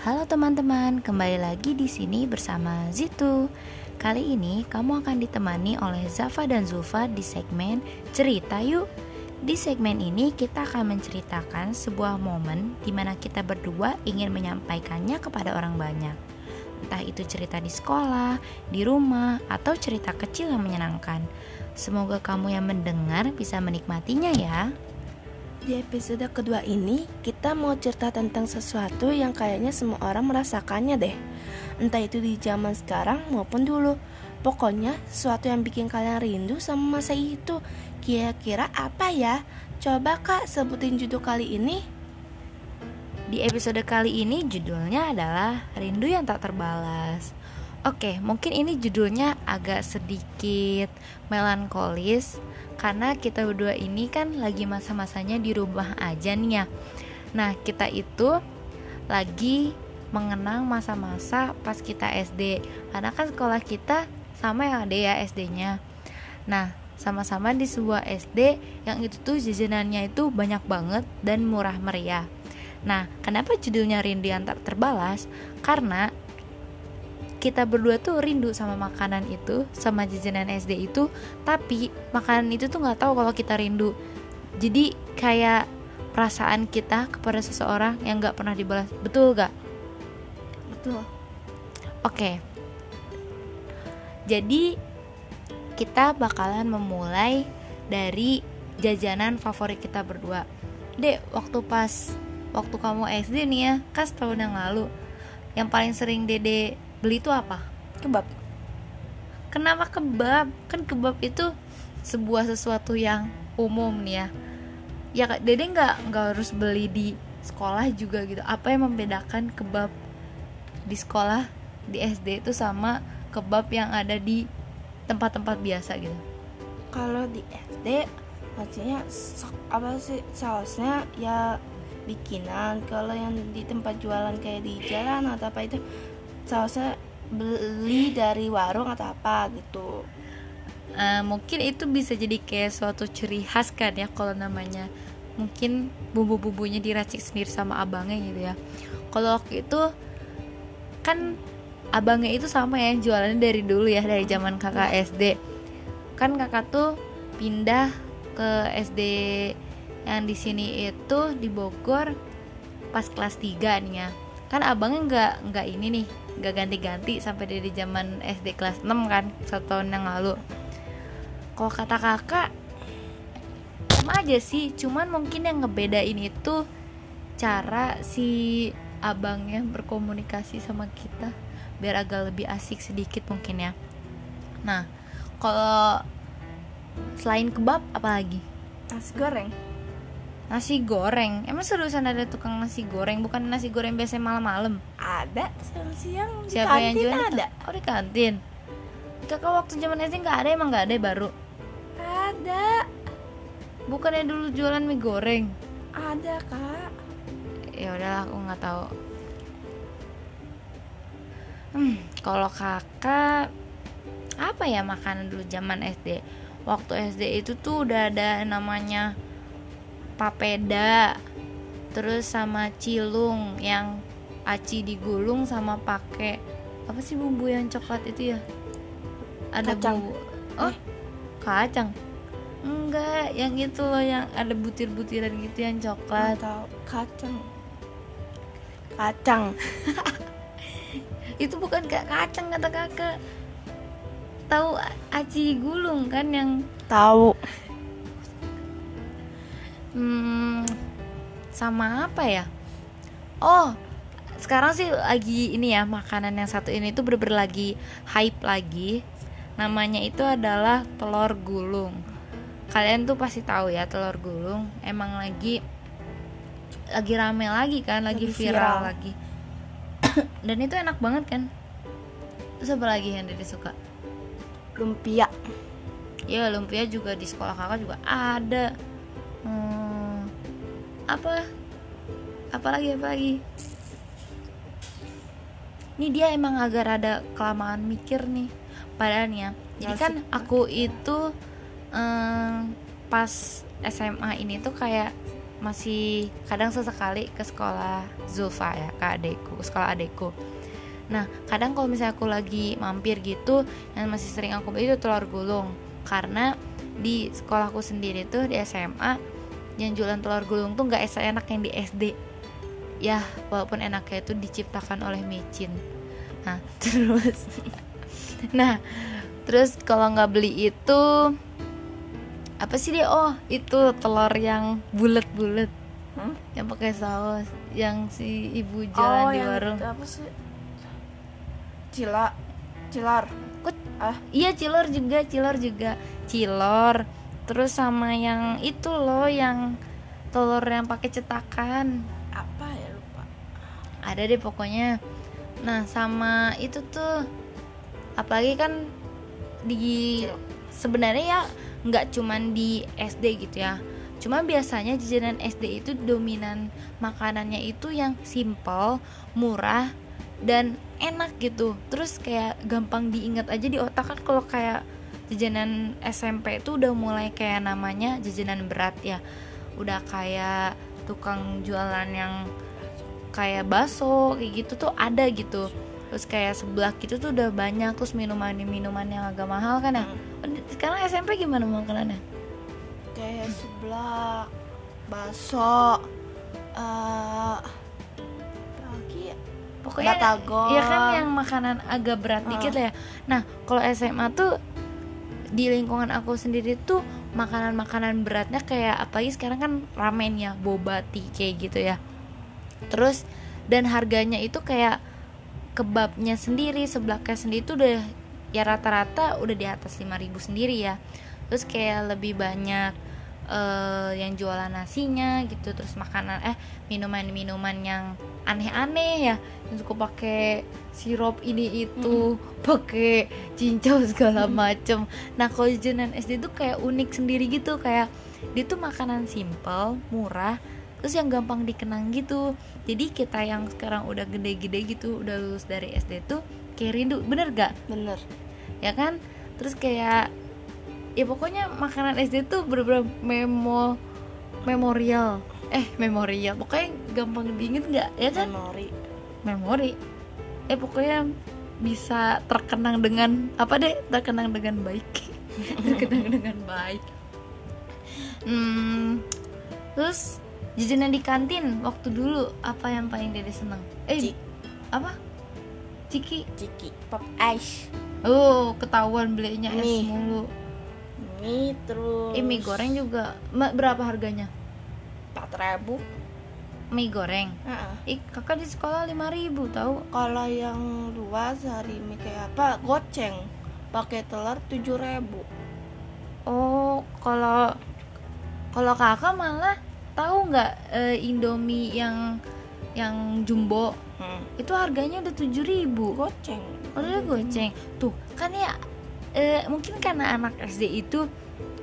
Halo teman-teman, kembali lagi di sini bersama Zitu. Kali ini kamu akan ditemani oleh Zafa dan Zulfa di segmen Cerita Yuk. Di segmen ini kita akan menceritakan sebuah momen di mana kita berdua ingin menyampaikannya kepada orang banyak. Entah itu cerita di sekolah, di rumah, atau cerita kecil yang menyenangkan. Semoga kamu yang mendengar bisa menikmatinya ya. Di episode kedua ini, kita mau cerita tentang sesuatu yang kayaknya semua orang merasakannya deh. Entah itu di zaman sekarang maupun dulu. Pokoknya sesuatu yang bikin kalian rindu sama masa itu. Kira-kira apa ya? Coba kak sebutin judul kali ini. Di episode kali ini judulnya adalah Rindu yang tak terbalas. Oke, mungkin ini judulnya agak sedikit melankolis karena kita berdua ini kan lagi masa-masanya di rumah aja nih ya. Nah, kita itu lagi mengenang masa-masa pas kita SD. Karena kan sekolah kita sama ya ada ya SD-nya. Nah, sama-sama di sebuah SD yang itu tuh jajanannya itu banyak banget dan murah meriah. Nah, kenapa judulnya Rindu yang tak terbalas? Karena kita berdua tuh rindu sama makanan itu sama jajanan SD itu tapi makanan itu tuh nggak tahu kalau kita rindu. Jadi kayak perasaan kita kepada seseorang yang nggak pernah dibalas. Betul gak Betul. oke. Jadi kita bakalan memulai dari jajanan favorit kita berdua. Dek waktu pas waktu kamu SD nih ya kan setahun yang lalu. Yang paling sering dede beli itu apa? Kebab. kenapa kebab? Kan kebab itu sebuah sesuatu yang umum nih ya. Ya Kak, dede nggak nggak harus beli di sekolah juga gitu. Apa yang membedakan kebab di sekolah di SD itu sama kebab yang ada di tempat-tempat biasa gitu? Kalau di SD maksudnya apa sih sausnya ya bikinan. Kalau yang di tempat jualan kayak di jalan atau apa itu sausnya beli dari warung atau apa gitu. Eh, mungkin itu bisa jadi kayak suatu ciri khas kan ya kalau namanya mungkin bumbu-bumbunya diracik sendiri sama abangnya gitu ya. Kalau waktu itu kan abangnya itu sama ya jualannya dari dulu ya dari zaman kakak SD kan kakak tuh pindah ke SD yang di sini itu di Bogor pas kelas 3 nih ya. Kan abangnya nggak nggak ini nih nggak ganti-ganti sampai dari zaman SD kelas 6 kan satu tahun yang lalu. Kalau kata kakak sama aja sih cuman mungkin yang ngebedain itu cara si abangnya berkomunikasi sama kita biar agak lebih asik sedikit mungkin ya. Nah kalau selain kebab apalagi Nasi goreng. Nasi goreng. Emang seriusan ada tukang nasi goreng? Bukan nasi goreng biasa malam-malam? Ada siang-siang. Di siapa yang kantin jual ada. oh di kantin. Kakak waktu zaman SD nggak ada emang nggak ada baru? Ada. bukannya dulu jualan mie goreng? Ada, Kak. ya udahlah aku nggak tahu. Hmm kalau kakak apa ya makanan dulu zaman SD waktu SD itu tuh udah ada namanya papeda terus sama cilung yang aci digulung sama pakai apa sih bumbu yang coklat itu ya ada Kacang. bumbu oh kacang enggak yang itu loh yang ada butir-butiran gitu yang coklat Atau kacang. Kacang. itu bukan kayak kacang kata kakak tahu aci gulung kan yang Tahu. Hmm, sama apa ya oh sekarang sih lagi ini ya makanan yang satu ini tuh bener-bener lagi hype lagi namanya itu adalah telur gulung kalian tuh pasti tahu ya telur gulung emang lagi lagi rame lagi kan lagi, Lagi viral. viral. lagi dan itu enak banget kan terus apa lagi yang Dede suka Lumpia. ya lumpia juga di sekolah kakak juga ada hmm, apa? Apa lagi apa lagi ini dia emang agak rada kelamaan mikir nih padahal nih ya. Jadi kan aku itu em, pas SMA ini tuh kayak masih kadang sesekali ke sekolah Zulfa ya ke adekku sekolah adekku. Nah kadang kalau misalnya aku lagi mampir gitu yang masih sering aku beli itu telur gulung karena di sekolahku sendiri tuh di SMA yang jualan telur gulung tuh nggak enak yang di SD ya walaupun enaknya itu diciptakan oleh micin. Nah terus nah terus kalau nggak beli itu apa sih dia? Oh itu telur yang bulat-bulat. Hmm? yang pakai saus yang si ibu jalan oh, di warung. apa sih? Cila cilar. Kut, ah iya cilor juga cilor juga. Cilor terus sama yang itu loh yang telur yang pakai cetakan. Apa ya lupa. Ada deh pokoknya. Nah sama itu tuh apalagi kan di sebenarnya ya nggak cuman di SD gitu ya. Cuma biasanya jajanan SD itu dominan makanannya itu yang simple murah dan enak gitu. Terus kayak gampang diingat aja di otak kan kalau kayak jajanan SMP itu udah mulai kayak namanya jajanan berat ya. Udah kayak tukang jualan yang kayak bakso kayak gitu tuh ada gitu. Terus kayak sebelah gitu tuh udah banyak terus minuman minuman yang agak mahal kan ya. Hmm. Sekarang SMP gimana makanannya? Kayak seblak bakso uh, lagi pokoknya batagor ya kan yang makanan agak berat uh. dikit lah ya. Nah kalau SMA tuh di lingkungan aku sendiri tuh makanan-makanan beratnya kayak apalagi sekarang kan ramen ya boba tea kayak gitu ya. Terus dan harganya itu kayak kebabnya sendiri seblaknya sendiri tuh udah ya rata-rata udah di atas 5000 sendiri ya. Terus kayak lebih banyak uh, yang jualan nasinya gitu terus makanan eh minuman-minuman yang aneh-aneh ya. Yang suka pakai sirup ini itu hmm. pakai cincau segala macem. Nah kalau jajanan SD itu kayak unik sendiri gitu kayak dia tuh makanan simple murah terus yang gampang dikenang gitu. Jadi kita yang sekarang udah gede-gede gitu udah lulus dari SD tuh kayak rindu. Bener gak bener. Ya kan? Terus kayak ya pokoknya makanan SD tuh bener-bener memo memorial. Eh memorial. Pokoknya gampang diinget nggak? Ya kan? Memori. Memori. Eh pokoknya bisa terkenang dengan apa deh? Terkenang dengan baik. Terkenang dengan baik. Hmm, terus jajanan di kantin waktu dulu apa yang paling dede seneng? Eh Cik. apa? Ciki. Ciki. Pop ice. Oh, ketahuan belinya es mulu. Mie terus. Eh, mie goreng juga. Berapa harganya? Empat ribu. Mie goreng. Uh -uh. Ih, kakak di sekolah lima ribu tahu. Kalau yang luas hari mie kayak apa? Goceng. Pakai telur tujuh ribu. Oh, kalau kalau kakak malah tahu nggak uh, Indomie yang yang jumbo hmm. itu harganya udah tujuh ribu goceng oh, udah goceng tuh kan ya e, mungkin karena anak SD itu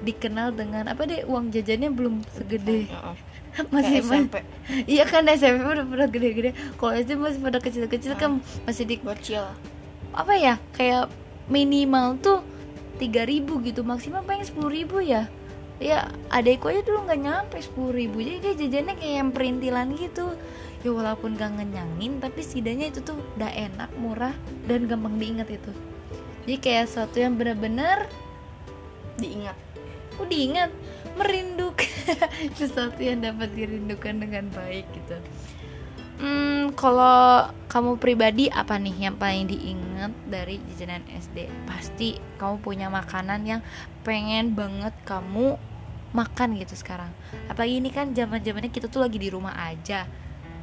dikenal dengan apa deh uang jajannya belum segede. Masih SMP iya kan SMP udah pada gede-gede. Kalau SD masih pada kecil-kecil kan masih di kecil apa ya kayak minimal tuh tiga ribu gitu maksimal paling sepuluh ribu ya. Ya adekku aja dulu nggak nyampe sepuluh ribu. Jadi dia jajannya kayak yang perintilan gitu. Ya walaupun gak ngenyangin tapi setidaknya itu tuh udah enak murah dan gampang diingat itu jadi kayak sesuatu yang benar-benar diingat. Oh diingat merinduk sesuatu yang dapat dirindukan dengan baik gitu. Hmm, kalau kamu pribadi apa nih yang paling diingat dari jajanan SD pasti kamu punya makanan yang pengen banget kamu makan gitu sekarang. Apalagi ini kan zaman zamannya kita tuh lagi di rumah aja.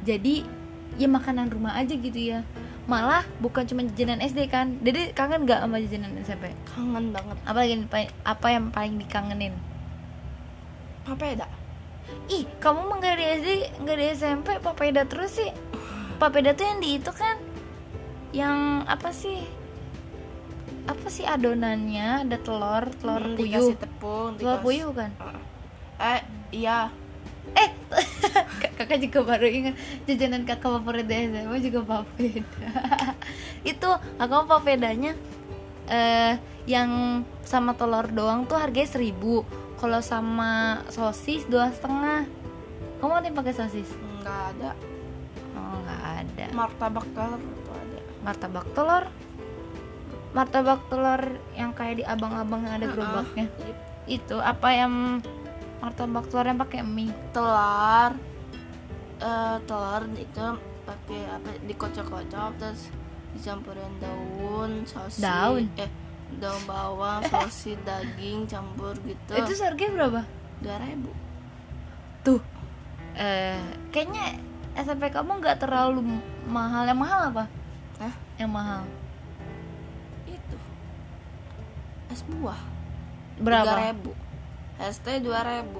Jadi ya makanan rumah aja gitu ya malah bukan cuma jajanan SD kan. Jadi kangen nggak sama jajanan SMP kangen banget. Apa lagi apa yang paling dikangenin? Papeda. Ih kamu mah nggak di SD nggak di SMP papeda terus sih. Papeda tuh yang di itu kan yang apa sih? Apa sih adonannya? Ada telur telur hmm, puyuh. tepung telur puyuh kan? Eh iya. Eh kakak juga baru ingat jajanan kakak favorit di SMA juga papeda itu kakak papedanya eh yang sama telur doang tuh harganya seribu. Kalau sama sosis dua setengah. Kamu ada yang pakai sosis? Nggak ada. Oh nggak ada. Martabak telur itu ada. Martabak telur? Martabak telur yang kayak di abang-abang yang ada gerobaknya? Yep. itu apa yang martabak telur yang pakai mie. Telur. Eh telur itu pakai apa? Dikocok-kocok terus dicampurin daun sosis. Daun? eh daun bawang sosis daging campur gitu. Itu harganya berapa? Dua ribu. Tuh. Eh kayaknya SMP kamu nggak terlalu mahal. Yang mahal apa? Hah? yang mahal. Itu. Es buah. Berapa? Ribu dua ribu.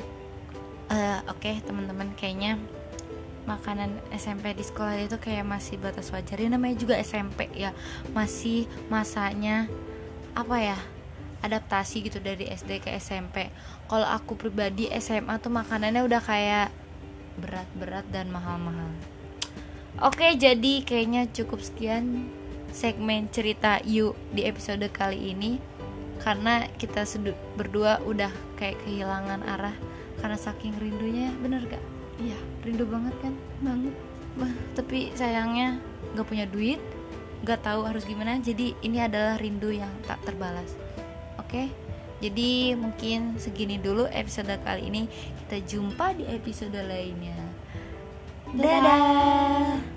Eh, oke teman-teman kayaknya makanan SMP di sekolah itu kayak masih batas wajar. Ya namanya juga SMP ya. Masih masanya apa ya adaptasi gitu dari SD ke SMP kalau aku pribadi SMA tuh makanannya udah kayak berat-berat dan mahal-mahal. Oke jadi kayaknya cukup sekian segmen cerita yuk di episode kali ini karena kita berdua udah kayak kehilangan arah. Karena saking rindunya bener gak? Iya rindu banget kan? Banget. Bah, tapi sayangnya nggak punya duit nggak tahu harus gimana. Jadi ini adalah rindu yang tak terbalas. Oke? Jadi mungkin segini dulu episode kali ini. Kita jumpa di episode lainnya. Dadah